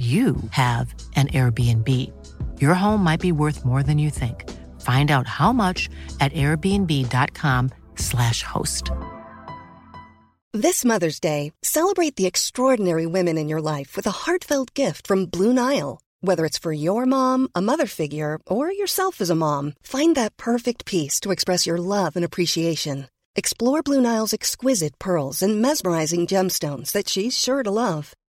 you have an Airbnb. Your home might be worth more than you think. Find out how much at airbnb.com/slash host. This Mother's Day, celebrate the extraordinary women in your life with a heartfelt gift from Blue Nile. Whether it's for your mom, a mother figure, or yourself as a mom, find that perfect piece to express your love and appreciation. Explore Blue Nile's exquisite pearls and mesmerizing gemstones that she's sure to love.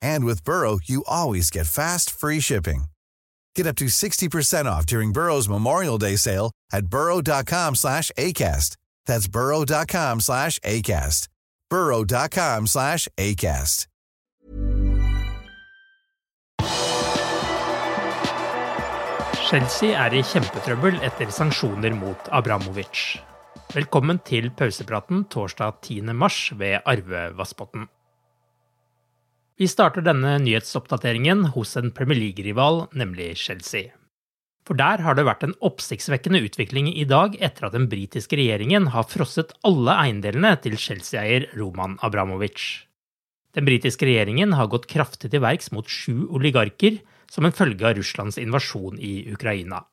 And with Burrow, you always get fast, free shipping. Get up to 60% off during Burrow's Memorial Day sale at burrow.com slash ACAST. That's burrow.com slash ACAST. burrow.com slash ACAST. Chelsea er i kjempetrøbbel etter sanksjoner mot Abramovic. Velkommen til pausepraten torsdag 10. mars ved Arve Vassbotn. Vi starter denne nyhetsoppdateringen hos en Premier League-rival, nemlig Chelsea. For der har det vært en oppsiktsvekkende utvikling i dag etter at den britiske regjeringen har frosset alle eiendelene til Chelsea-eier Roman Abramovic. Den britiske regjeringen har gått kraftig til verks mot sju oligarker som en følge av Russlands invasjon i Ukraina.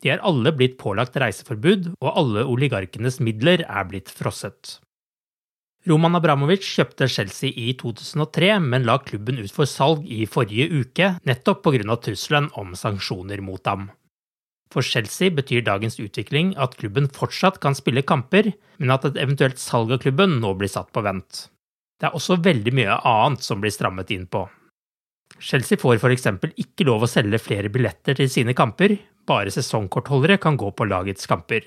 De er alle blitt pålagt reiseforbud, og alle oligarkenes midler er blitt frosset. Roman Abramovic kjøpte Chelsea i 2003, men la klubben ut for salg i forrige uke, nettopp pga. trusselen om sanksjoner mot ham. For Chelsea betyr dagens utvikling at klubben fortsatt kan spille kamper, men at et eventuelt salg av klubben nå blir satt på vent. Det er også veldig mye annet som blir strammet inn på. Chelsea får f.eks. ikke lov å selge flere billetter til sine kamper, bare sesongkortholdere kan gå på lagets kamper.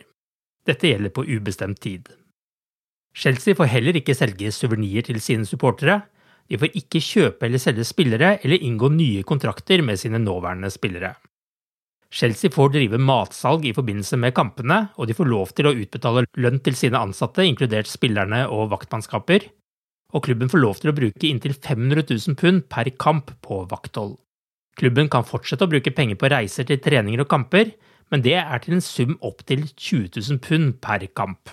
Dette gjelder på ubestemt tid. Chelsea får heller ikke selge suvenirer til sine supportere, de får ikke kjøpe eller selge spillere eller inngå nye kontrakter med sine nåværende spillere. Chelsea får drive matsalg i forbindelse med kampene, og de får lov til å utbetale lønn til sine ansatte, inkludert spillerne og vaktmannskaper, og klubben får lov til å bruke inntil 500 000 pund per kamp på vakthold. Klubben kan fortsette å bruke penger på reiser til treninger og kamper, men det er til en sum opp til 20 000 pund per kamp.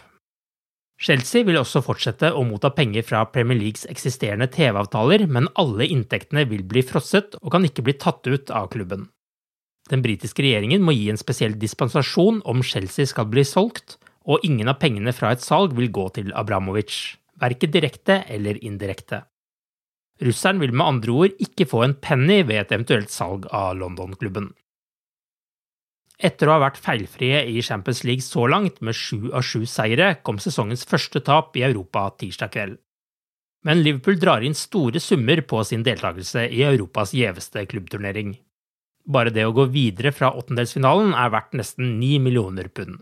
Chelsea vil også fortsette å motta penger fra Premier Leagues eksisterende TV-avtaler, men alle inntektene vil bli frosset og kan ikke bli tatt ut av klubben. Den britiske regjeringen må gi en spesiell dispensasjon om Chelsea skal bli solgt, og ingen av pengene fra et salg vil gå til Abramovic verken direkte eller indirekte. Russeren vil med andre ord ikke få en penny ved et eventuelt salg av London-klubben. Etter å ha vært feilfrie i Champions League så langt, med sju av sju seire, kom sesongens første tap i Europa tirsdag kveld. Men Liverpool drar inn store summer på sin deltakelse i Europas gjeveste klubbturnering. Bare det å gå videre fra åttendelsfinalen er verdt nesten ni millioner pund.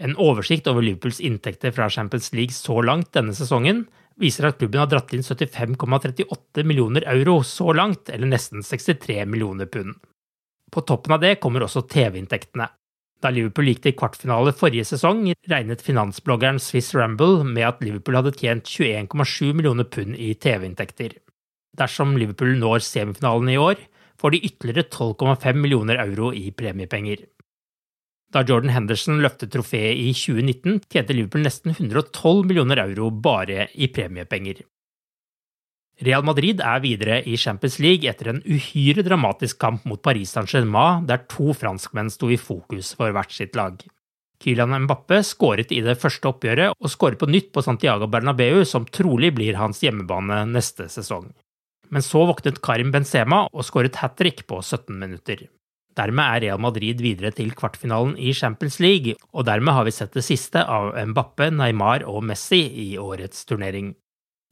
En oversikt over Liverpools inntekter fra Champions League så langt denne sesongen viser at klubben har dratt inn 75,38 millioner euro så langt, eller nesten 63 millioner pund. På toppen av det kommer også TV-inntektene. Da Liverpool gikk til kvartfinale forrige sesong, regnet finansbloggeren Swiss Ramble med at Liverpool hadde tjent 21,7 millioner pund i TV-inntekter. Dersom Liverpool når semifinalen i år, får de ytterligere 12,5 millioner euro i premiepenger. Da Jordan Henderson løftet trofeet i 2019, tjente Liverpool nesten 112 millioner euro bare i premiepenger. Real Madrid er videre i Champions League etter en uhyre dramatisk kamp mot Paris Saint-Germain, der to franskmenn sto i fokus for hvert sitt lag. Kylian Mbappé skåret i det første oppgjøret, og skårer på nytt på Santiago Bernabeu, som trolig blir hans hjemmebane neste sesong. Men så våknet Karim Benzema og skåret hat trick på 17 minutter. Dermed er Real Madrid videre til kvartfinalen i Champions League, og dermed har vi sett det siste av Mbappe, Neymar og Messi i årets turnering.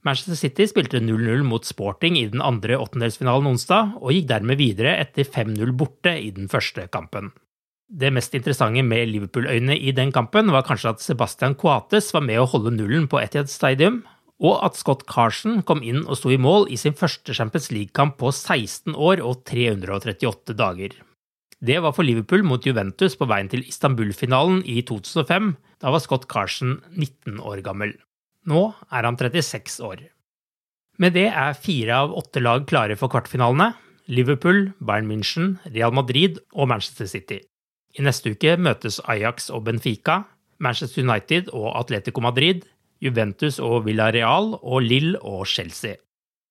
Manchester City spilte 0-0 mot Sporting i den andre åttendelsfinalen onsdag, og gikk dermed videre etter 5-0 borte i den første kampen. Det mest interessante med Liverpool-øyne i den kampen var kanskje at Sebastian Coates var med å holde nullen på Etihad Stadium, og at Scott Carson kom inn og sto i mål i sin første Champions League-kamp på 16 år og 338 dager. Det var for Liverpool mot Juventus på veien til Istanbul-finalen i 2005. Da var Scott Carson 19 år gammel. Nå er han 36 år. Med det er fire av åtte lag klare for kvartfinalene. Liverpool, Bayern München, Real Madrid og Manchester City. I neste uke møtes Ajax og Benfica, Manchester United og Atletico Madrid, Juventus og Villarreal og Lill og Chelsea.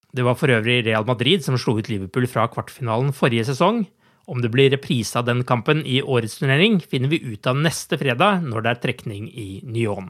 Det var for øvrig Real Madrid som slo ut Liverpool fra kvartfinalen forrige sesong. Om det blir reprise av den kampen i årets turnering, finner vi ut av neste fredag når det er trekning i Nyon.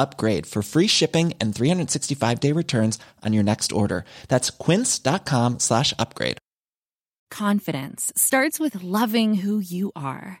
upgrade for free shipping and 365 day returns on your next order. That's quince.com slash upgrade. Confidence starts with loving who you are.